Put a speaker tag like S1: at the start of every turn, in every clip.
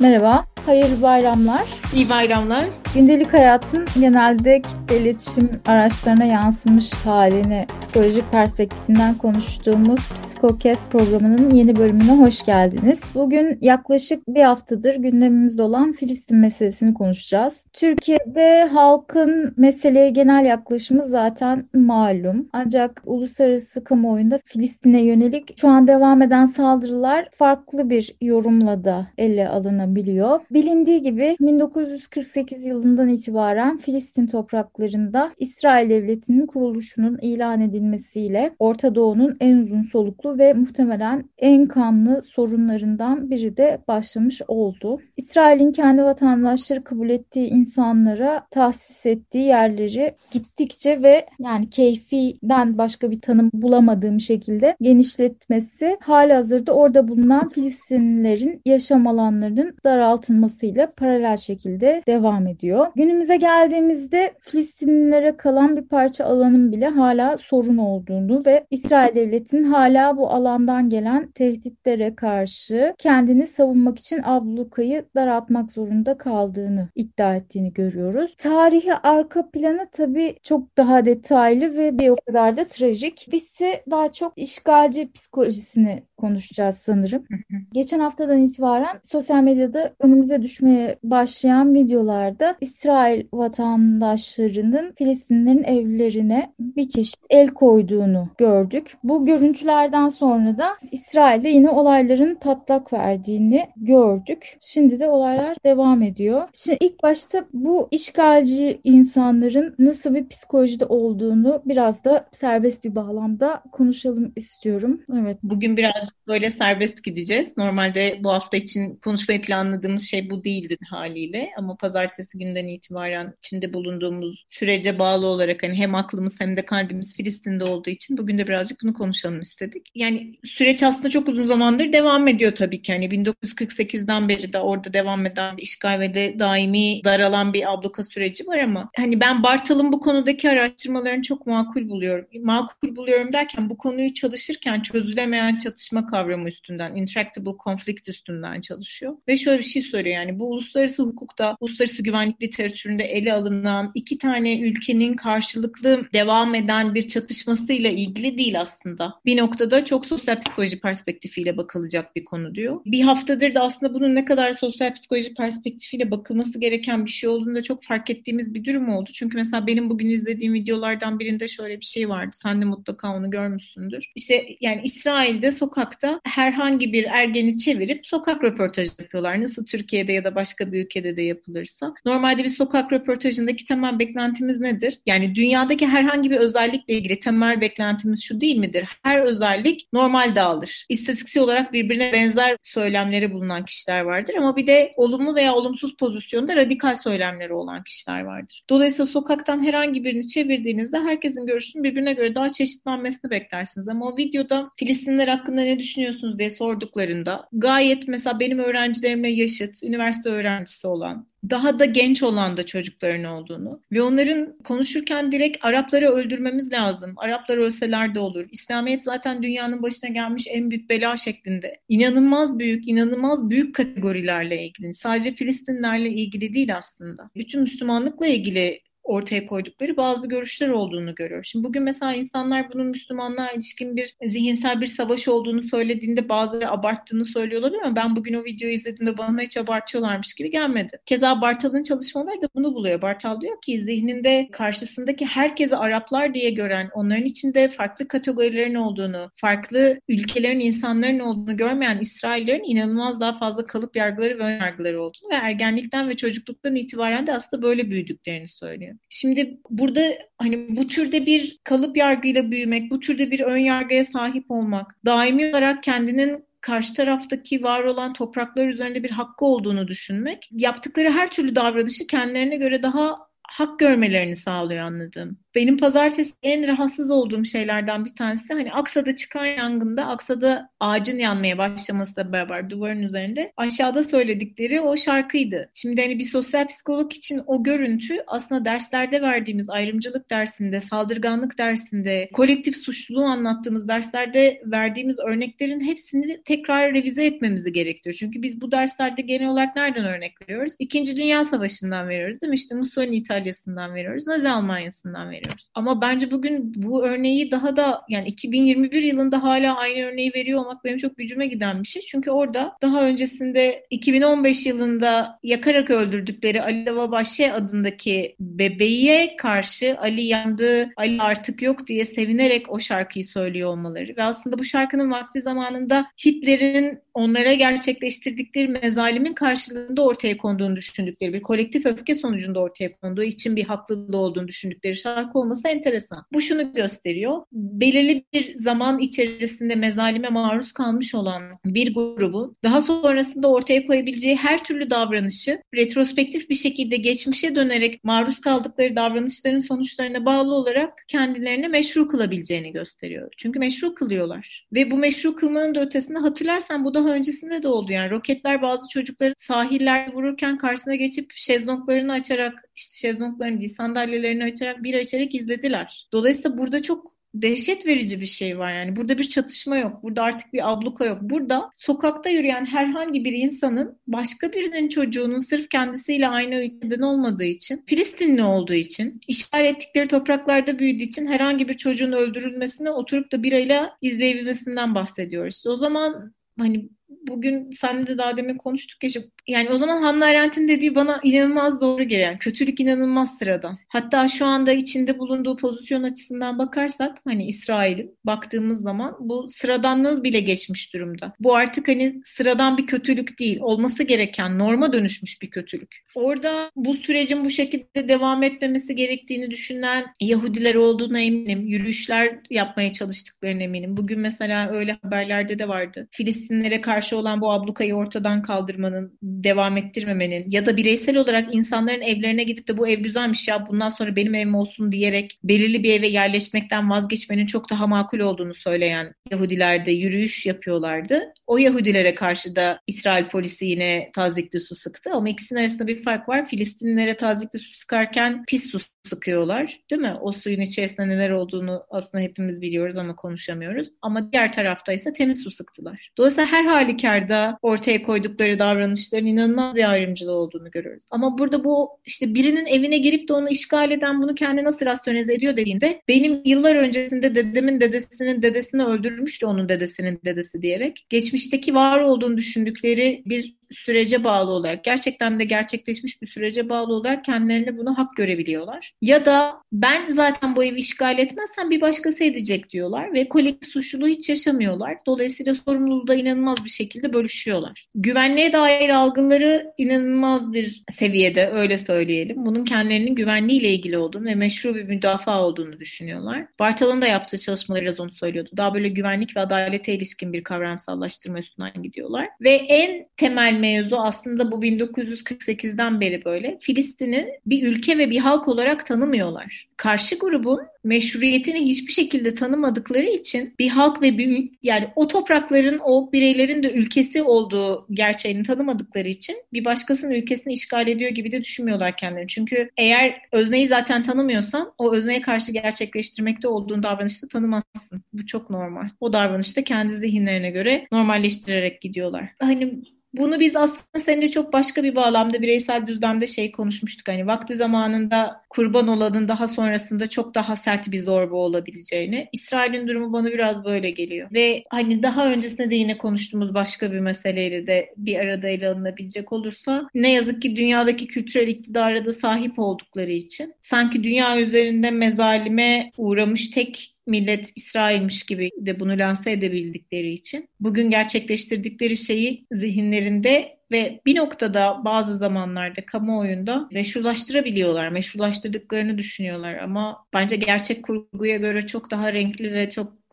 S1: Merhaba, hayırlı bayramlar.
S2: İyi bayramlar.
S1: Gündelik hayatın genelde kitle iletişim araçlarına yansımış halini psikolojik perspektifinden konuştuğumuz Psikokes programının yeni bölümüne hoş geldiniz. Bugün yaklaşık bir haftadır gündemimizde olan Filistin meselesini konuşacağız. Türkiye'de halkın meseleye genel yaklaşımı zaten malum. Ancak uluslararası kamuoyunda Filistin'e yönelik şu an devam eden saldırılar farklı bir yorumla da ele alınabiliyor. Bilindiği gibi 1948 yılından itibaren Filistin topraklarında İsrail Devleti'nin kuruluşunun ilan edilmesiyle Orta Doğu'nun en uzun soluklu ve muhtemelen en kanlı sorunlarından biri de başlamış oldu. İsrail'in kendi vatandaşları kabul ettiği insanlara tahsis ettiği yerleri gittikçe ve yani keyfiden başka bir tanım bulamadığım şekilde genişletmesi hali hazırda orada bulunan Filistinlilerin yaşam alanlarının daraltılmasıyla paralel şekilde devam ediyor. Günümüze geldiğimizde Filistinlilere kalan bir parça alanın bile hala sorun olduğunu ve İsrail Devleti'nin hala bu alandan gelen tehditlere karşı kendini savunmak için ablukayı daraltmak zorunda kaldığını iddia ettiğini görüyoruz. Tarihi arka planı tabii çok daha detaylı ve bir o kadar da trajik. Biz ise daha çok işgalci psikolojisini konuşacağız sanırım. Geçen haftadan itibaren sosyal medyada önümüze düşmeye başlayan videolarda İsrail vatandaşlarının Filistinlerin evlerine bir çeşit el koyduğunu gördük. Bu görüntülerden sonra da İsrail'de yine olayların patlak verdiğini gördük. Şimdi de olaylar devam ediyor. Şimdi ilk başta bu işgalci insanların nasıl bir psikolojide olduğunu biraz da serbest bir bağlamda konuşalım istiyorum. Evet.
S2: Bugün birazcık böyle serbest gideceğiz. Normalde bu hafta için konuşmayı planladığımız şey bu değildi haliyle ama pazartesi günden itibaren içinde bulunduğumuz sürece bağlı olarak hani hem aklımız hem de kalbimiz Filistin'de olduğu için bugün de birazcık bunu konuşalım istedik. Yani süreç aslında çok uzun zamandır devam ediyor tabii ki. Hani 1948'den beri de orada devam eden bir işgal ve de daimi daralan bir abluka süreci var ama hani ben Bartal'ın bu konudaki araştırmalarını çok makul buluyorum. Makul buluyorum derken bu konuyu çalışırken çözülemeyen çatışma kavramı üstünden, intractable conflict üstünden çalışıyor. Ve şöyle bir şey söylüyor yani bu uluslararası hukukta, uluslararası güvenlik literatüründe ele alınan iki tane ülkenin karşılıklı devam eden bir çatışmasıyla ilgili değil aslında. Bir noktada çok sosyal psikoloji perspektifiyle bakılacak bir konu diyor. Bir haftadır da aslında bunun ne kadar sosyal psikoloji perspektifiyle bakılması gereken bir şey olduğunu da çok fark ettiğimiz bir durum oldu. Çünkü mesela benim bugün izlediğim videolardan birinde şöyle bir şey vardı. Sen de mutlaka onu görmüşsündür. İşte yani İsrail'de sokakta herhangi bir ergeni çevirip sokak röportajı yapıyorlar. Nasıl Türkiye'de ya da başka bir ülkede de yapılırsa. Normalde bir sokak röportajındaki temel beklentimiz nedir? Yani dünyadaki herhangi bir özellikle ilgili temel beklentimiz şu değil midir? Her özellik normal dağılır. İstatistiksel olarak birbirine benzer söylemleri bulunan kişiler vardır ama bir de olumlu veya olumsuz pozisyonda radikal söylemleri olan kişiler vardır. Dolayısıyla sokaktan herhangi birini çevirdiğinizde herkesin görüşünün birbirine göre daha çeşitlenmesini beklersiniz. Ama o videoda Filistinler hakkında ne düşünüyorsunuz diye sorduklarında gayet mesela benim öğrencilerimle yaşıt, üniversite öğrencisi olan, daha da genç olan da çocukların olduğunu ve onların konuşurken direkt Arapları öldürmemiz lazım. Araplar ölseler de olur. İslamiyet zaten dünyanın başına gelmiş en büyük bela şeklinde. İnanılmaz büyük, inanılmaz büyük kategorilerle ilgili. Sadece Filistinlerle ilgili değil aslında. Bütün Müslümanlıkla ilgili ortaya koydukları bazı görüşler olduğunu görüyor. Şimdi bugün mesela insanlar bunun Müslümanlığa ilişkin bir zihinsel bir savaş olduğunu söylediğinde bazıları abarttığını söylüyorlar ama ben bugün o videoyu izlediğimde bana hiç abartıyorlarmış gibi gelmedi. Keza Bartal'ın çalışmaları da bunu buluyor. Bartal diyor ki zihninde karşısındaki herkesi Araplar diye gören, onların içinde farklı kategorilerin olduğunu, farklı ülkelerin insanların olduğunu görmeyen İsraillerin inanılmaz daha fazla kalıp yargıları ve yargıları olduğunu ve ergenlikten ve çocukluktan itibaren de aslında böyle büyüdüklerini söylüyor. Şimdi burada hani bu türde bir kalıp yargıyla büyümek, bu türde bir ön yargıya sahip olmak, daimi olarak kendinin karşı taraftaki var olan topraklar üzerinde bir hakkı olduğunu düşünmek, yaptıkları her türlü davranışı kendilerine göre daha hak görmelerini sağlıyor anladığım. Benim pazartesi en rahatsız olduğum şeylerden bir tanesi hani Aksa'da çıkan yangında Aksa'da ağacın yanmaya başlamasıyla beraber duvarın üzerinde aşağıda söyledikleri o şarkıydı. Şimdi hani bir sosyal psikolog için o görüntü aslında derslerde verdiğimiz ayrımcılık dersinde, saldırganlık dersinde, kolektif suçluluğu anlattığımız derslerde verdiğimiz örneklerin hepsini tekrar revize etmemizi gerektiriyor. Çünkü biz bu derslerde genel olarak nereden örnek veriyoruz? İkinci Dünya Savaşı'ndan veriyoruz değil mi? İşte Mussolini İtalya'sından veriyoruz, Nazi Almanya'sından veriyoruz. Ama bence bugün bu örneği daha da yani 2021 yılında hala aynı örneği veriyor olmak benim çok gücüme giden bir şey. Çünkü orada daha öncesinde 2015 yılında yakarak öldürdükleri Ali Davabaşe adındaki bebeğe karşı Ali yandı, Ali artık yok diye sevinerek o şarkıyı söylüyor olmaları ve aslında bu şarkının vakti zamanında Hitler'in onlara gerçekleştirdikleri mezalimin karşılığında ortaya konduğunu düşündükleri bir kolektif öfke sonucunda ortaya konduğu için bir haklılığı olduğunu düşündükleri şarkı olması enteresan. Bu şunu gösteriyor. Belirli bir zaman içerisinde mezalime maruz kalmış olan bir grubun daha sonrasında ortaya koyabileceği her türlü davranışı retrospektif bir şekilde geçmişe dönerek maruz kaldıkları davranışların sonuçlarına bağlı olarak kendilerine meşru kılabileceğini gösteriyor. Çünkü meşru kılıyorlar. Ve bu meşru kılmanın da ötesinde hatırlarsan bu daha öncesinde de oldu. Yani roketler bazı çocukları sahiller vururken karşısına geçip şezlonglarını açarak işte şezlonglarını değil sandalyelerini açarak bir açarak izlediler. Dolayısıyla burada çok dehşet verici bir şey var yani. Burada bir çatışma yok. Burada artık bir abluka yok. Burada sokakta yürüyen herhangi bir insanın başka birinin çocuğunun sırf kendisiyle aynı ülkeden olmadığı için, Filistinli olduğu için, işgal ettikleri topraklarda büyüdüğü için herhangi bir çocuğun öldürülmesini oturup da birayla izleyebilmesinden bahsediyoruz. O zaman hani bugün seninle de daha demin konuştuk ya yani o zaman Hannah Arendt'in dediği bana inanılmaz doğru. Yani kötülük inanılmaz sıradan. Hatta şu anda içinde bulunduğu pozisyon açısından bakarsak hani İsrail'in baktığımız zaman bu sıradanlığı bile geçmiş durumda. Bu artık hani sıradan bir kötülük değil. Olması gereken norma dönüşmüş bir kötülük. Orada bu sürecin bu şekilde devam etmemesi gerektiğini düşünen Yahudiler olduğuna eminim. Yürüyüşler yapmaya çalıştıklarına eminim. Bugün mesela öyle haberlerde de vardı. Filistinlere karşı olan bu ablukayı ortadan kaldırmanın devam ettirmemenin ya da bireysel olarak insanların evlerine gidip de bu ev güzelmiş ya bundan sonra benim evim olsun diyerek belirli bir eve yerleşmekten vazgeçmenin çok daha makul olduğunu söyleyen Yahudiler de yürüyüş yapıyorlardı. O Yahudilere karşı da İsrail polisi yine tazikli su sıktı ama ikisinin arasında bir fark var. Filistinlilere tazikli su sıkarken pis su sıkıyorlar değil mi? O suyun içerisinde neler olduğunu aslında hepimiz biliyoruz ama konuşamıyoruz. Ama diğer tarafta ise temiz su sıktılar. Dolayısıyla her halükarda ortaya koydukları davranışların inanılmaz bir ayrımcılığı olduğunu görüyoruz. Ama burada bu işte birinin evine girip de onu işgal eden bunu kendi nasıl rasyonize ediyor dediğinde benim yıllar öncesinde dedemin dedesinin dedesini öldürmüştü onun dedesinin dedesi diyerek geçmişteki var olduğunu düşündükleri bir sürece bağlı olarak gerçekten de gerçekleşmiş bir sürece bağlı olarak kendilerine bunu hak görebiliyorlar. Ya da ben zaten bu evi işgal etmezsem bir başkası edecek diyorlar ve kolektif suçluluğu hiç yaşamıyorlar. Dolayısıyla sorumluluğu da inanılmaz bir şekilde bölüşüyorlar. Güvenliğe dair algıları inanılmaz bir seviyede öyle söyleyelim. Bunun kendilerinin güvenliğiyle ilgili olduğunu ve meşru bir müdafaa olduğunu düşünüyorlar. Bartal'ın da yaptığı çalışmaları biraz onu söylüyordu. Daha böyle güvenlik ve adalete ilişkin bir kavramsallaştırma üstünden gidiyorlar. Ve en temel mevzu aslında bu 1948'den beri böyle. Filistin'i bir ülke ve bir halk olarak tanımıyorlar. Karşı grubun meşruiyetini hiçbir şekilde tanımadıkları için bir halk ve bir yani o toprakların o bireylerin de ülkesi olduğu gerçeğini tanımadıkları için bir başkasının ülkesini işgal ediyor gibi de düşünmüyorlar kendilerini. Çünkü eğer özneyi zaten tanımıyorsan o özneye karşı gerçekleştirmekte olduğun davranışta tanımazsın. Bu çok normal. O davranışta kendi zihinlerine göre normalleştirerek gidiyorlar. Hani bunu biz aslında seninle çok başka bir bağlamda bireysel düzlemde şey konuşmuştuk. Hani vakti zamanında kurban olanın daha sonrasında çok daha sert bir zorba olabileceğini. İsrail'in durumu bana biraz böyle geliyor. Ve hani daha öncesinde de yine konuştuğumuz başka bir meseleyle de bir arada ele alınabilecek olursa ne yazık ki dünyadaki kültürel iktidara da sahip oldukları için sanki dünya üzerinde mezalime uğramış tek millet İsrail'miş gibi de bunu lanse edebildikleri için bugün gerçekleştirdikleri şeyi zihinlerinde ve bir noktada bazı zamanlarda kamuoyunda meşrulaştırabiliyorlar. Meşrulaştırdıklarını düşünüyorlar ama bence gerçek kurguya göre çok daha renkli ve çok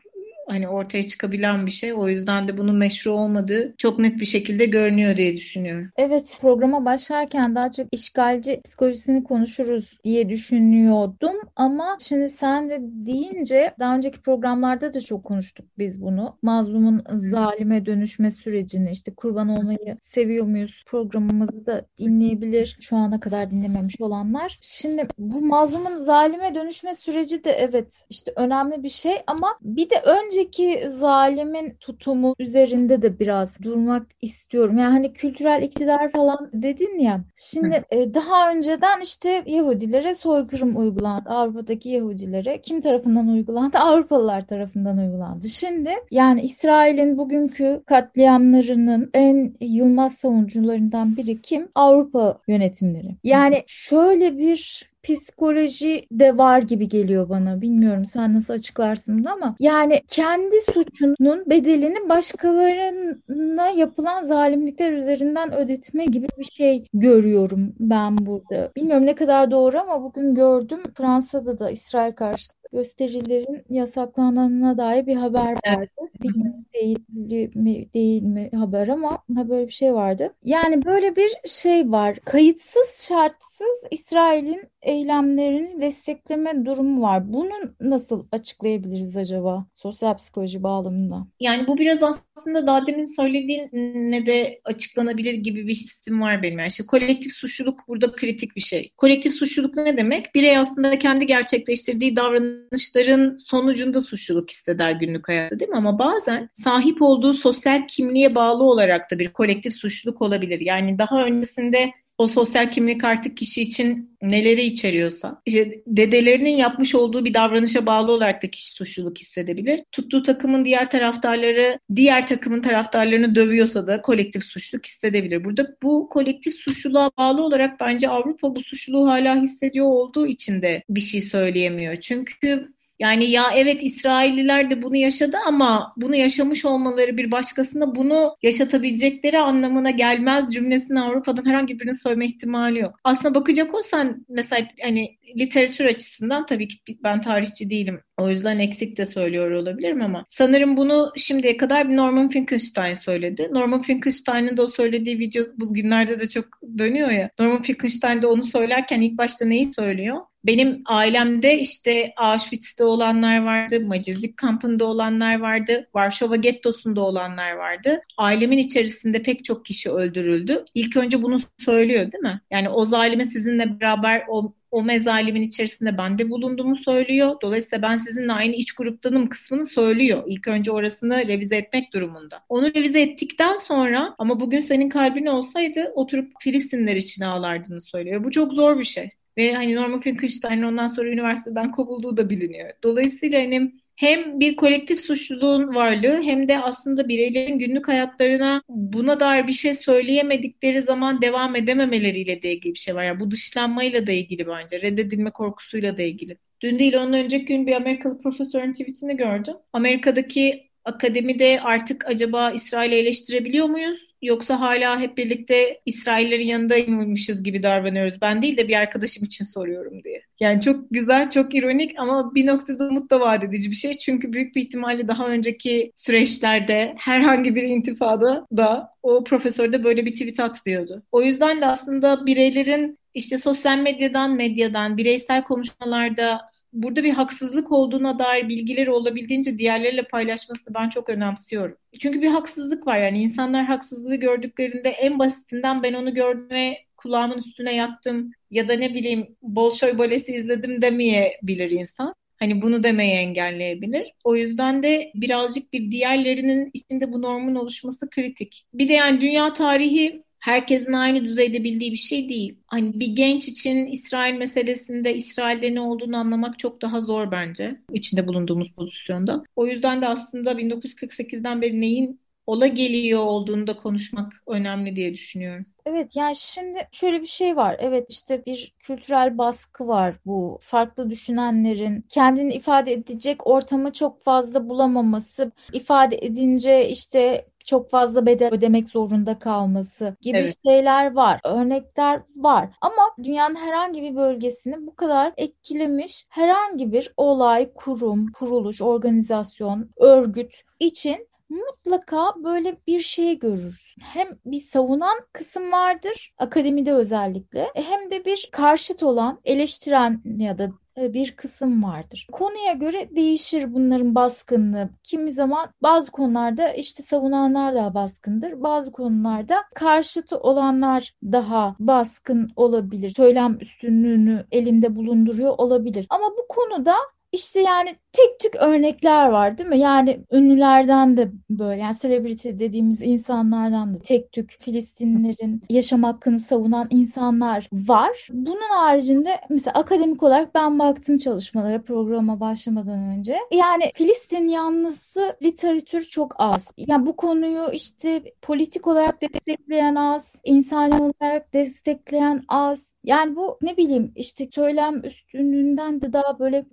S2: hani ortaya çıkabilen bir şey. O yüzden de bunun meşru olmadığı çok net bir şekilde görünüyor diye düşünüyorum.
S1: Evet programa başlarken daha çok işgalci psikolojisini konuşuruz diye düşünüyordum ama şimdi sen de deyince daha önceki programlarda da çok konuştuk biz bunu. Mazlumun zalime dönüşme sürecini işte kurban olmayı seviyor muyuz programımızı da dinleyebilir şu ana kadar dinlememiş olanlar. Şimdi bu mazlumun zalime dönüşme süreci de evet işte önemli bir şey ama bir de önceki zalimin tutumu üzerinde de biraz durmak istiyorum. Yani hani kültürel iktidar falan dedin ya. Şimdi e, daha önceden işte Yahudilere soykırım uygulandı. Avrupa'daki Yahudilere kim tarafından uygulandı? Avrupalılar tarafından uygulandı. Şimdi yani İsrail'in bugünkü katliamlarının en yılmaz savunucularından biri kim? Avrupa yönetimleri. Yani şöyle bir psikoloji de var gibi geliyor bana. Bilmiyorum sen nasıl açıklarsın bunu ama yani kendi suçunun bedelini başkalarına yapılan zalimlikler üzerinden ödetme gibi bir şey görüyorum ben burada. Bilmiyorum ne kadar doğru ama bugün gördüm Fransa'da da İsrail karşıtı gösterilerin yasaklandığına dair bir haber vardı. Bilmiyorum değil mi değil mi haber ama böyle bir şey vardı. Yani böyle bir şey var. Kayıtsız şartsız İsrail'in eylemlerini destekleme durumu var. Bunu nasıl açıklayabiliriz acaba sosyal psikoloji bağlamında?
S2: Yani bu biraz aslında daha demin söylediğine de açıklanabilir gibi bir hissim var benim. Yani işte kolektif suçluluk burada kritik bir şey. Kolektif suçluluk ne demek? Birey aslında kendi gerçekleştirdiği davranışların sonucunda suçluluk hisseder günlük hayatta değil mi? Ama bazen sahip olduğu sosyal kimliğe bağlı olarak da bir kolektif suçluluk olabilir. Yani daha öncesinde o sosyal kimlik artık kişi için neleri içeriyorsa, işte dedelerinin yapmış olduğu bir davranışa bağlı olarak da kişi suçluluk hissedebilir. Tuttuğu takımın diğer taraftarları, diğer takımın taraftarlarını dövüyorsa da kolektif suçluluk hissedebilir. Burada bu kolektif suçluluğa bağlı olarak bence Avrupa bu suçluluğu hala hissediyor olduğu için de bir şey söyleyemiyor. Çünkü yani ya evet İsrailliler de bunu yaşadı ama bunu yaşamış olmaları bir başkasına bunu yaşatabilecekleri anlamına gelmez cümlesini Avrupa'dan herhangi birinin söyleme ihtimali yok. Aslında bakacak olsan mesela hani literatür açısından tabii ki ben tarihçi değilim. O yüzden eksik de söylüyor olabilirim ama sanırım bunu şimdiye kadar bir Norman Finkelstein söyledi. Norman Finkelstein'in de o söylediği video bugünlerde de çok dönüyor ya. Norman Finkelstein de onu söylerken ilk başta neyi söylüyor? Benim ailemde işte Auschwitz'te olanlar vardı, Macizik kampında olanlar vardı, Varşova gettosunda olanlar vardı. Ailemin içerisinde pek çok kişi öldürüldü. İlk önce bunu söylüyor değil mi? Yani o zalime sizinle beraber o o mezalimin içerisinde ben de bulunduğumu söylüyor. Dolayısıyla ben sizinle aynı iç gruptanım kısmını söylüyor. İlk önce orasını revize etmek durumunda. Onu revize ettikten sonra ama bugün senin kalbin olsaydı oturup Filistinler için ağlardığını söylüyor. Bu çok zor bir şey. Ve hani Norman Finkelstein ondan sonra üniversiteden kovulduğu da biliniyor. Dolayısıyla hani hem bir kolektif suçluluğun varlığı hem de aslında bireylerin günlük hayatlarına buna dair bir şey söyleyemedikleri zaman devam edememeleriyle de ilgili bir şey var. Yani bu dışlanmayla da ilgili bence. Reddedilme korkusuyla da ilgili. Dün değil ondan önceki gün bir Amerikalı profesörün tweetini gördüm. Amerika'daki akademide artık acaba İsrail'i eleştirebiliyor muyuz? Yoksa hala hep birlikte İsraillerin yanındaymışız gibi davranıyoruz. Ben değil de bir arkadaşım için soruyorum diye. Yani çok güzel, çok ironik ama bir noktada umut da vaat edici bir şey. Çünkü büyük bir ihtimalle daha önceki süreçlerde herhangi bir intifada da o profesör de böyle bir tweet atmıyordu. O yüzden de aslında bireylerin işte sosyal medyadan, medyadan, bireysel konuşmalarda burada bir haksızlık olduğuna dair bilgileri olabildiğince diğerleriyle paylaşmasını ben çok önemsiyorum. Çünkü bir haksızlık var yani insanlar haksızlığı gördüklerinde en basitinden ben onu gördüm kulağımın üstüne yattım ya da ne bileyim Bolşoy balesi izledim demeyebilir insan. Hani bunu demeye engelleyebilir. O yüzden de birazcık bir diğerlerinin içinde bu normun oluşması kritik. Bir de yani dünya tarihi herkesin aynı düzeyde bildiği bir şey değil. Hani bir genç için İsrail meselesinde İsrail'de ne olduğunu anlamak çok daha zor bence içinde bulunduğumuz pozisyonda. O yüzden de aslında 1948'den beri neyin ola geliyor olduğunu da konuşmak önemli diye düşünüyorum.
S1: Evet yani şimdi şöyle bir şey var. Evet işte bir kültürel baskı var bu farklı düşünenlerin kendini ifade edecek ortamı çok fazla bulamaması, ifade edince işte çok fazla bedel ödemek zorunda kalması gibi evet. şeyler var. Örnekler var. Ama dünyanın herhangi bir bölgesini bu kadar etkilemiş herhangi bir olay, kurum, kuruluş, organizasyon, örgüt için mutlaka böyle bir şey görürüz. Hem bir savunan kısım vardır akademide özellikle e, hem de bir karşıt olan eleştiren ya da bir kısım vardır. Konuya göre değişir bunların baskınlığı. Kimi zaman bazı konularda işte savunanlar daha baskındır. Bazı konularda karşıtı olanlar daha baskın olabilir. Söylem üstünlüğünü elinde bulunduruyor olabilir. Ama bu konuda işte yani tek tük örnekler var değil mi? Yani ünlülerden de böyle yani celebrity dediğimiz insanlardan da tek tük Filistinlilerin yaşam hakkını savunan insanlar var. Bunun haricinde mesela akademik olarak ben baktım çalışmalara programa başlamadan önce. Yani Filistin yanlısı literatür çok az. Yani bu konuyu işte politik olarak destekleyen az, insani olarak destekleyen az. Yani bu ne bileyim işte söylem üstünlüğünden de daha böyle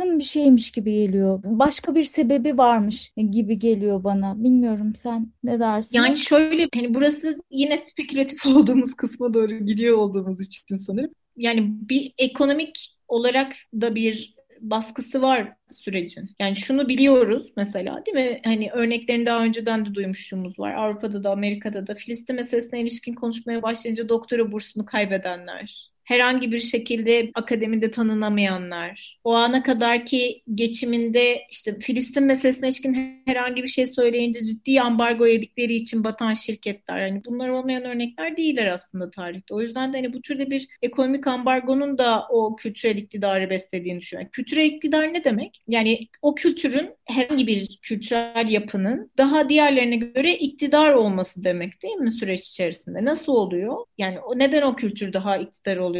S1: baskın bir şeymiş gibi geliyor. Başka bir sebebi varmış gibi geliyor bana. Bilmiyorum sen ne dersin?
S2: Yani şöyle hani burası yine spekülatif olduğumuz kısma doğru gidiyor olduğumuz için sanırım. Yani bir ekonomik olarak da bir baskısı var sürecin. Yani şunu biliyoruz mesela değil mi? Hani örneklerini daha önceden de duymuşluğumuz var. Avrupa'da da Amerika'da da Filistin meselesine ilişkin konuşmaya başlayınca doktora bursunu kaybedenler, herhangi bir şekilde akademide tanınamayanlar, o ana kadarki geçiminde işte Filistin meselesine ilişkin herhangi bir şey söyleyince ciddi ambargo yedikleri için batan şirketler. Yani bunlar olmayan örnekler değiller aslında tarihte. O yüzden de hani bu türde bir ekonomik ambargonun da o kültürel iktidarı beslediğini düşünüyorum. Kültürel iktidar ne demek? Yani o kültürün herhangi bir kültürel yapının daha diğerlerine göre iktidar olması demek değil mi süreç içerisinde? Nasıl oluyor? Yani neden o kültür daha iktidar oluyor?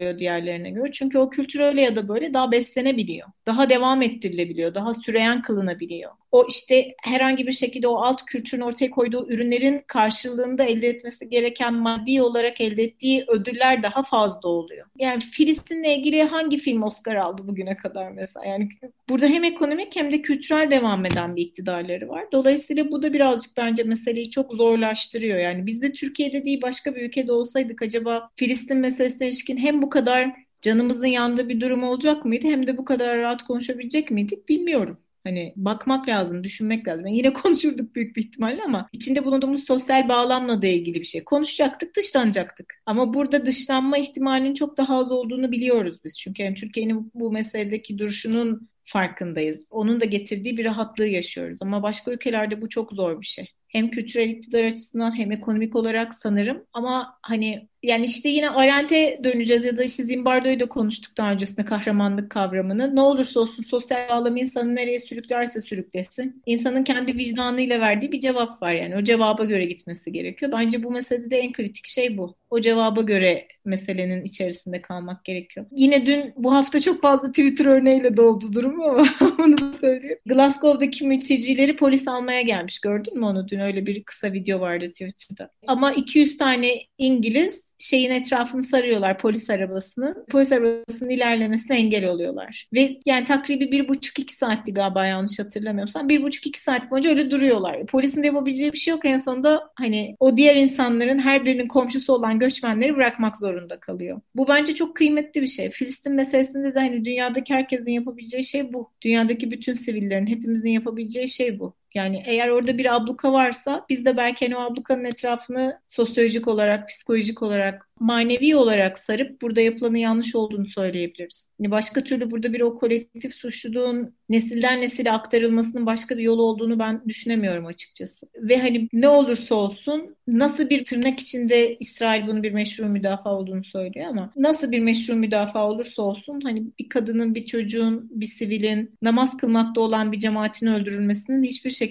S2: oluyor diğerlerine göre. Çünkü o kültür öyle ya da böyle daha beslenebiliyor. Daha devam ettirilebiliyor. Daha süreyen kılınabiliyor. O işte herhangi bir şekilde o alt kültürün ortaya koyduğu ürünlerin karşılığında elde etmesi gereken maddi olarak elde ettiği ödüller daha fazla oluyor. Yani Filistin'le ilgili hangi film Oscar aldı bugüne kadar mesela? Yani burada hem ekonomik hem de kültürel devam eden bir iktidarları var. Dolayısıyla bu da birazcık bence meseleyi çok zorlaştırıyor. Yani biz de Türkiye'de değil başka bir ülkede olsaydık acaba Filistin meselesine ilişkin hem bu kadar canımızın yandığı bir durum olacak mıydı hem de bu kadar rahat konuşabilecek miydik bilmiyorum. Hani bakmak lazım, düşünmek lazım. Yani yine konuşurduk büyük bir ihtimalle ama içinde bulunduğumuz sosyal bağlamla da ilgili bir şey. Konuşacaktık, dışlanacaktık. Ama burada dışlanma ihtimalinin çok daha az olduğunu biliyoruz biz. Çünkü yani Türkiye'nin bu meseledeki duruşunun farkındayız. Onun da getirdiği bir rahatlığı yaşıyoruz. Ama başka ülkelerde bu çok zor bir şey. Hem kültürel iktidar açısından hem ekonomik olarak sanırım. Ama hani yani işte yine Arendt'e döneceğiz ya da işte Zimbardo'yu da konuştuk daha öncesinde kahramanlık kavramını. Ne olursa olsun sosyal bağlam insanı nereye sürüklerse sürüklesin. İnsanın kendi vicdanıyla verdiği bir cevap var yani. O cevaba göre gitmesi gerekiyor. Bence bu meselede en kritik şey bu. O cevaba göre meselenin içerisinde kalmak gerekiyor. Yine dün bu hafta çok fazla Twitter örneğiyle doldu durum ama onu da söyleyeyim. Glasgow'daki mültecileri polis almaya gelmiş. Gördün mü onu dün? Öyle bir kısa video vardı Twitter'da. Ama 200 tane İngiliz şeyin etrafını sarıyorlar polis arabasını. Polis arabasının ilerlemesine engel oluyorlar. Ve yani takribi bir buçuk iki saatti galiba yanlış hatırlamıyorsam. Bir buçuk iki saat boyunca öyle duruyorlar. Polisin de yapabileceği bir şey yok. En sonunda hani o diğer insanların her birinin komşusu olan göçmenleri bırakmak zorunda kalıyor. Bu bence çok kıymetli bir şey. Filistin meselesinde de hani dünyadaki herkesin yapabileceği şey bu. Dünyadaki bütün sivillerin hepimizin yapabileceği şey bu. Yani eğer orada bir abluka varsa biz de belki hani o ablukanın etrafını sosyolojik olarak, psikolojik olarak manevi olarak sarıp burada yapılanın yanlış olduğunu söyleyebiliriz. Yani başka türlü burada bir o kolektif suçluluğun nesilden nesile aktarılmasının başka bir yolu olduğunu ben düşünemiyorum açıkçası. Ve hani ne olursa olsun nasıl bir tırnak içinde İsrail bunu bir meşru müdafaa olduğunu söylüyor ama nasıl bir meşru müdafaa olursa olsun hani bir kadının, bir çocuğun, bir sivilin namaz kılmakta olan bir cemaatin öldürülmesinin hiçbir şekilde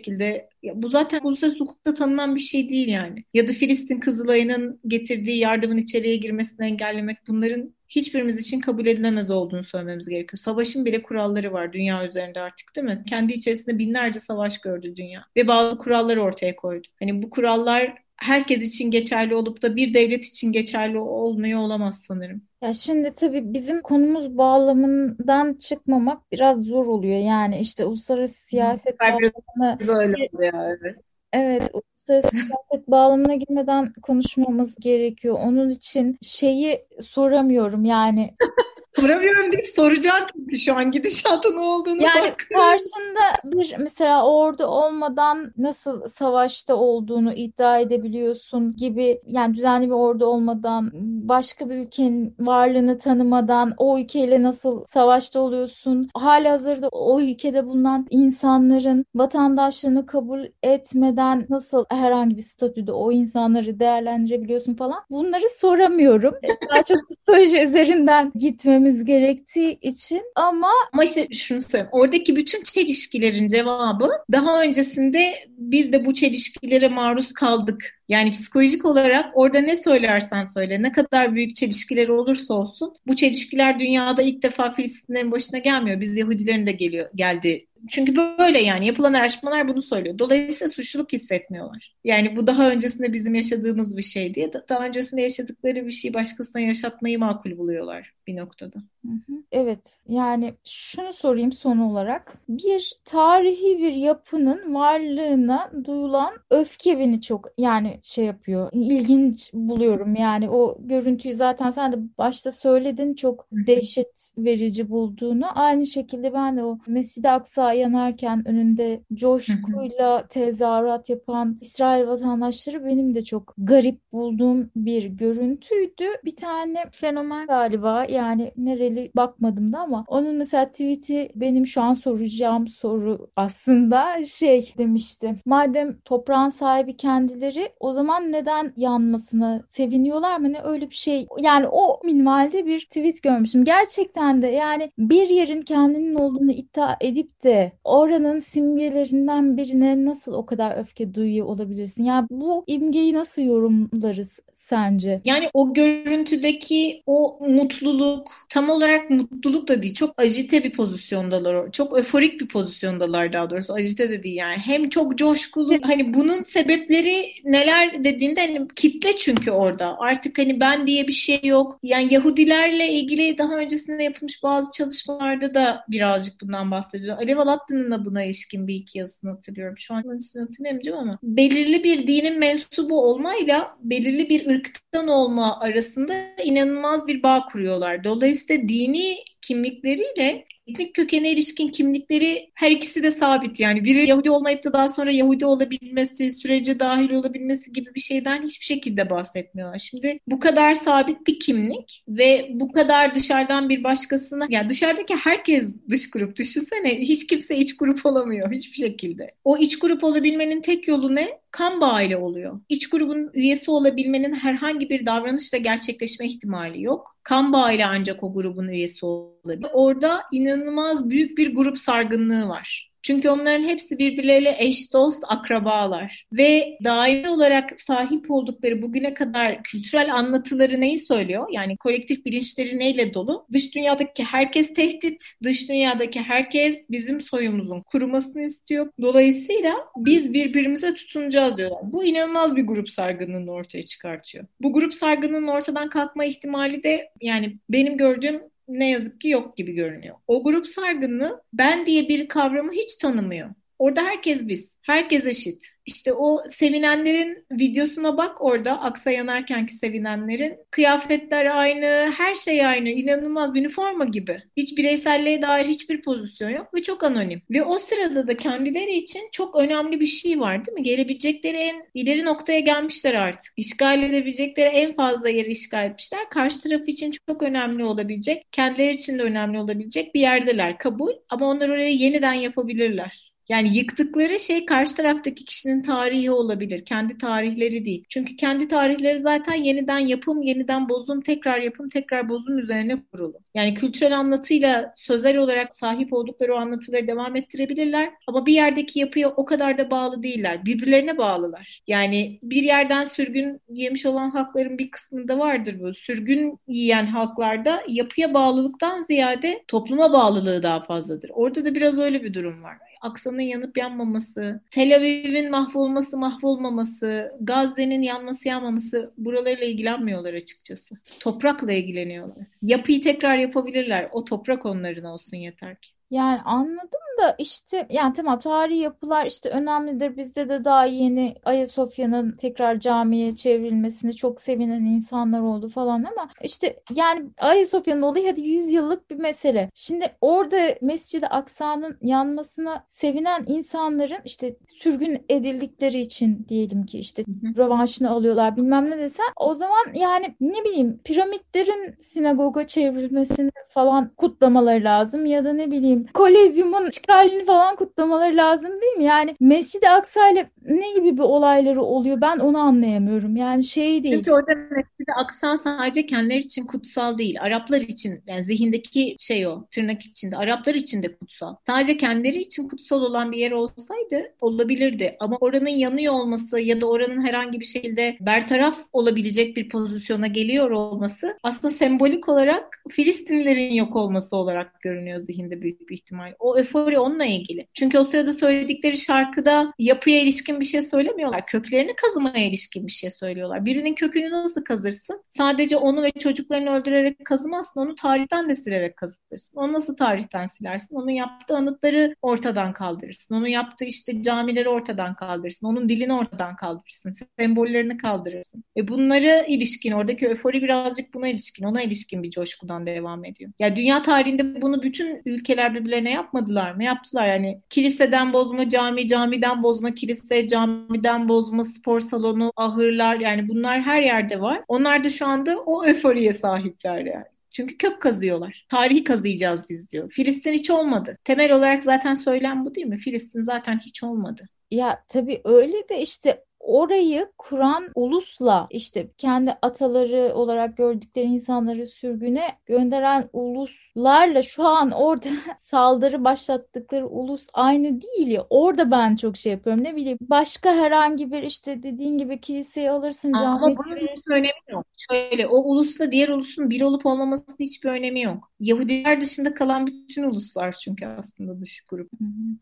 S2: ya bu zaten uluslararası hukukta tanınan bir şey değil yani. Ya da Filistin Kızılay'ın getirdiği yardımın içeriye girmesini engellemek bunların hiçbirimiz için kabul edilemez olduğunu söylememiz gerekiyor. Savaşın bile kuralları var dünya üzerinde artık değil mi? Kendi içerisinde binlerce savaş gördü dünya ve bazı kurallar ortaya koydu. Hani bu kurallar herkes için geçerli olup da bir devlet için geçerli olmuyor olamaz sanırım.
S1: Ya şimdi tabii bizim konumuz bağlamından çıkmamak biraz zor oluyor. Yani işte uluslararası siyaset bağlamını
S2: böyle oluyor evet.
S1: Evet, uluslararası siyaset bağlamına girmeden konuşmamız gerekiyor. Onun için şeyi soramıyorum yani
S2: Soramıyorum deyip soracağım çünkü şu an gidişatın ne olduğunu
S1: Yani
S2: bak.
S1: karşında bir mesela ordu olmadan nasıl savaşta olduğunu iddia edebiliyorsun gibi yani düzenli bir ordu olmadan başka bir ülkenin varlığını tanımadan o ülkeyle nasıl savaşta oluyorsun? Halihazırda o ülkede bulunan insanların vatandaşlığını kabul etmeden nasıl herhangi bir statüde o insanları değerlendirebiliyorsun falan. Bunları soramıyorum. Daha çok psikoloji üzerinden gitmemiz gerektiği için ama
S2: Ama işte şunu söyleyeyim. Oradaki bütün çelişkilerin cevabı daha öncesinde biz de bu çelişkilere maruz kaldık. Yani psikolojik olarak orada ne söylersen söyle, ne kadar büyük çelişkiler olursa olsun bu çelişkiler dünyada ilk defa Filistinlerin başına gelmiyor. Biz Yahudilerin de geliyor geldi çünkü böyle yani yapılan araştırmalar bunu söylüyor. Dolayısıyla suçluluk hissetmiyorlar. Yani bu daha öncesinde bizim yaşadığımız bir şey diye daha öncesinde yaşadıkları bir şeyi başkasına yaşatmayı makul buluyorlar bir noktada.
S1: Evet yani şunu sorayım son olarak. Bir tarihi bir yapının varlığına duyulan öfke beni çok yani şey yapıyor. ilginç buluyorum yani o görüntüyü zaten sen de başta söyledin çok dehşet verici bulduğunu. Aynı şekilde ben de o Mescid-i Aksa yanarken önünde coşkuyla tezahürat yapan İsrail vatandaşları benim de çok garip bulduğum bir görüntüydü. Bir tane fenomen galiba yani nereli bakmadım da ama onun mesela tweet'i benim şu an soracağım soru aslında şey demişti. Madem toprağın sahibi kendileri o zaman neden yanmasına seviniyorlar mı ne öyle bir şey. Yani o minvalde bir tweet görmüştüm. Gerçekten de yani bir yerin kendinin olduğunu iddia edip de oranın simgelerinden birine nasıl o kadar öfke duyuyor olabilirsin? Yani bu imgeyi nasıl yorumlarız sence?
S2: Yani o görüntüdeki o mutluluk tam olarak mutluluk da değil. Çok ajite bir pozisyondalar. Çok öforik bir pozisyondalar daha doğrusu. Ajite de değil yani. Hem çok coşkulu. Hani bunun sebepleri neler dediğinde hani kitle çünkü orada. Artık hani ben diye bir şey yok. Yani Yahudilerle ilgili daha öncesinde yapılmış bazı çalışmalarda da birazcık bundan bahsediyor. Alev Alattı'nın da buna ilişkin bir iki yazısını hatırlıyorum. Şu an ismini hatırlayamayacağım ama belirli bir dinin mensubu olmayla belirli bir ırktan olma arasında inanılmaz bir bağ kuruyorlar. Dolayısıyla dini kimlikleriyle etnik kökene ilişkin kimlikleri her ikisi de sabit. Yani biri Yahudi olmayıp da daha sonra Yahudi olabilmesi, sürece dahil olabilmesi gibi bir şeyden hiçbir şekilde bahsetmiyorlar. Şimdi bu kadar sabit bir kimlik ve bu kadar dışarıdan bir başkasına, yani dışarıdaki herkes dış grup düşünsene hiç kimse iç grup olamıyor hiçbir şekilde. O iç grup olabilmenin tek yolu ne? Kan bağıyla oluyor. İç grubun üyesi olabilmenin herhangi bir davranışla gerçekleşme ihtimali yok. Kan bağıyla ancak o grubun üyesi olabilir. Orada inanılmaz büyük bir grup sargınlığı var. Çünkü onların hepsi birbirleriyle eş dost akrabalar ve daimi olarak sahip oldukları bugüne kadar kültürel anlatıları neyi söylüyor? Yani kolektif bilinçleri neyle dolu? Dış dünyadaki herkes tehdit, dış dünyadaki herkes bizim soyumuzun kurumasını istiyor. Dolayısıyla biz birbirimize tutunacağız diyorlar. Bu inanılmaz bir grup sargınlığını ortaya çıkartıyor. Bu grup sargınlığının ortadan kalkma ihtimali de yani benim gördüğüm ne yazık ki yok gibi görünüyor. O grup sargınlığı ben diye bir kavramı hiç tanımıyor. Orada herkes biz. Herkes eşit. İşte o sevinenlerin videosuna bak orada aksa yanarkenki sevinenlerin. Kıyafetler aynı, her şey aynı. inanılmaz üniforma gibi. Hiç bireyselliğe dair hiçbir pozisyon yok ve çok anonim. Ve o sırada da kendileri için çok önemli bir şey var değil mi? Gelebilecekleri en ileri noktaya gelmişler artık. İşgal edebilecekleri en fazla yeri işgal etmişler. Karşı taraf için çok önemli olabilecek, kendileri için de önemli olabilecek bir yerdeler. Kabul ama onlar orayı yeniden yapabilirler. Yani yıktıkları şey karşı taraftaki kişinin tarihi olabilir. Kendi tarihleri değil. Çünkü kendi tarihleri zaten yeniden yapım, yeniden bozum, tekrar yapım, tekrar bozum üzerine kurulu. Yani kültürel anlatıyla sözel olarak sahip oldukları o anlatıları devam ettirebilirler. Ama bir yerdeki yapıya o kadar da bağlı değiller. Birbirlerine bağlılar. Yani bir yerden sürgün yemiş olan halkların bir kısmında vardır bu. Sürgün yiyen halklarda yapıya bağlılıktan ziyade topluma bağlılığı daha fazladır. Orada da biraz öyle bir durum var. Aksa'nın yanıp yanmaması, Tel Aviv'in mahvolması mahvolmaması, Gazze'nin yanması yanmaması buralarıyla ilgilenmiyorlar açıkçası. Toprakla ilgileniyorlar. Yapıyı tekrar yapabilirler. O toprak onların olsun yeter ki.
S1: Yani anladım da işte yani tamam tarihi yapılar işte önemlidir. Bizde de daha yeni Ayasofya'nın tekrar camiye çevrilmesini çok sevinen insanlar oldu falan ama işte yani Ayasofya'nın olayı hadi 100 yıllık bir mesele. Şimdi orada Mescid-i Aksa'nın yanmasına sevinen insanların işte sürgün edildikleri için diyelim ki işte rövanşını alıyorlar bilmem ne desen o zaman yani ne bileyim piramitlerin sinagoga çevrilmesini falan kutlamaları lazım ya da ne bileyim Kolezyumun işgalini falan kutlamaları lazım değil mi? Yani Mescid-i Aksa ile ne gibi bir olayları oluyor ben onu anlayamıyorum. Yani şey değil.
S2: Çünkü orada Mescid-i Aksa sadece kendileri için kutsal değil. Araplar için yani zihindeki şey o tırnak içinde Araplar için de kutsal. Sadece kendileri için kutsal olan bir yer olsaydı olabilirdi. Ama oranın yanıyor olması ya da oranın herhangi bir şekilde bertaraf olabilecek bir pozisyona geliyor olması aslında sembolik olarak Filistinlilerin yok olması olarak görünüyor zihinde büyük bir ihtimal. O öfori onunla ilgili. Çünkü o sırada söyledikleri şarkıda yapıya ilişkin bir şey söylemiyorlar. Köklerini kazımaya ilişkin bir şey söylüyorlar. Birinin kökünü nasıl kazırsın? Sadece onu ve çocuklarını öldürerek kazımazsın. Onu tarihten de silerek kazıtırsın. Onu nasıl tarihten silersin? Onun yaptığı anıtları ortadan kaldırırsın. Onun yaptığı işte camileri ortadan kaldırırsın. Onun dilini ortadan kaldırırsın. Sembollerini kaldırırsın. Ve bunları ilişkin, oradaki öfori birazcık buna ilişkin, ona ilişkin bir coşkudan devam ediyor. Ya yani dünya tarihinde bunu bütün ülkeler birbirlerine yapmadılar mı? Yaptılar yani. Kiliseden bozma cami, camiden bozma kilise, camiden bozma spor salonu, ahırlar yani bunlar her yerde var. Onlar da şu anda o öforiye sahipler yani. Çünkü kök kazıyorlar. Tarihi kazıyacağız biz diyor. Filistin hiç olmadı. Temel olarak zaten söylem bu değil mi? Filistin zaten hiç olmadı.
S1: Ya tabii öyle de işte orayı kuran ulusla işte kendi ataları olarak gördükleri insanları sürgüne gönderen uluslarla şu an orada saldırı başlattıkları ulus aynı değil ya. Orada ben çok şey yapıyorum. Ne bileyim başka herhangi bir işte dediğin gibi kiliseyi alırsın camiye
S2: Ama bunun hiçbir önemi yok. Şöyle o ulusla diğer ulusun bir olup olmamasının hiçbir önemi yok. Yahudiler dışında kalan bütün uluslar çünkü aslında dış grup.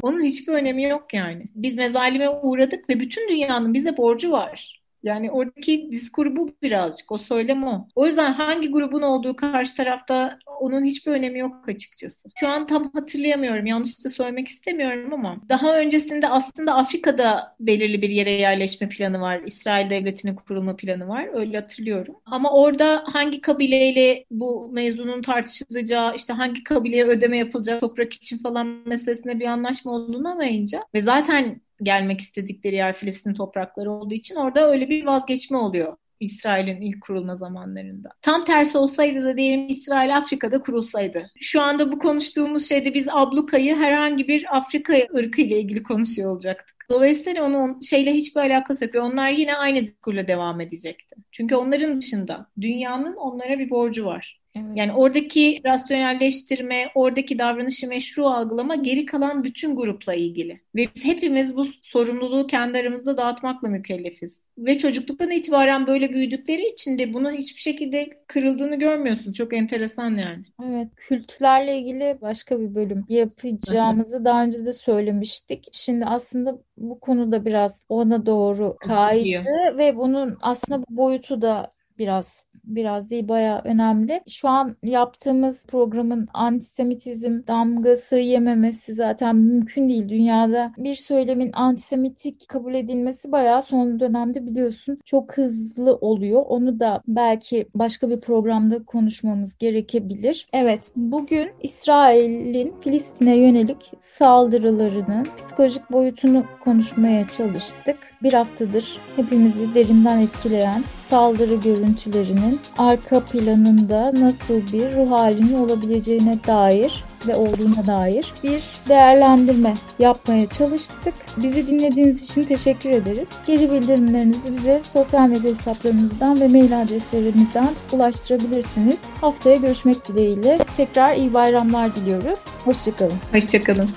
S2: Onun hiçbir önemi yok yani. Biz mezalime uğradık ve bütün dünyanın bize borcu var. Yani oradaki diskur bu birazcık. O söylem o. O yüzden hangi grubun olduğu karşı tarafta onun hiçbir önemi yok açıkçası. Şu an tam hatırlayamıyorum. Yanlış da söylemek istemiyorum ama daha öncesinde aslında Afrika'da belirli bir yere yerleşme planı var. İsrail devletinin kurulma planı var. Öyle hatırlıyorum. Ama orada hangi kabileyle bu mevzunun tartışılacağı, işte hangi kabileye ödeme yapılacak toprak için falan meselesine bir anlaşma olduğunu amayınca ve zaten gelmek istedikleri yer Filistin toprakları olduğu için orada öyle bir vazgeçme oluyor. İsrail'in ilk kurulma zamanlarında. Tam tersi olsaydı da diyelim İsrail Afrika'da kurulsaydı. Şu anda bu konuştuğumuz şeyde biz ablukayı herhangi bir Afrika ırkı ile ilgili konuşuyor olacaktık. Dolayısıyla onun şeyle hiçbir alakası yok. Onlar yine aynı diskurla devam edecekti. Çünkü onların dışında dünyanın onlara bir borcu var. Evet. Yani oradaki rasyonelleştirme, oradaki davranışı meşru algılama geri kalan bütün grupla ilgili. Ve biz hepimiz bu sorumluluğu kendi aramızda dağıtmakla mükellefiz. Ve çocukluktan itibaren böyle büyüdükleri için de bunun hiçbir şekilde kırıldığını görmüyorsun. Çok enteresan yani.
S1: Evet, kültlerle ilgili başka bir bölüm yapacağımızı daha önce de söylemiştik. Şimdi aslında bu konuda biraz ona doğru kaydı ve bunun aslında bu boyutu da biraz biraz değil bayağı önemli. Şu an yaptığımız programın antisemitizm damgası yememesi zaten mümkün değil dünyada. Bir söylemin antisemitik kabul edilmesi bayağı son dönemde biliyorsun çok hızlı oluyor. Onu da belki başka bir programda konuşmamız gerekebilir. Evet bugün İsrail'in Filistin'e yönelik saldırılarının psikolojik boyutunu konuşmaya çalıştık. Bir haftadır hepimizi derinden etkileyen saldırı görüntülerinin arka planında nasıl bir ruh halinin olabileceğine dair ve olduğuna dair bir değerlendirme yapmaya çalıştık. Bizi dinlediğiniz için teşekkür ederiz. Geri bildirimlerinizi bize sosyal medya hesaplarımızdan ve mail adreslerimizden ulaştırabilirsiniz. Haftaya görüşmek dileğiyle tekrar iyi bayramlar diliyoruz. Hoşçakalın.
S2: Hoşçakalın.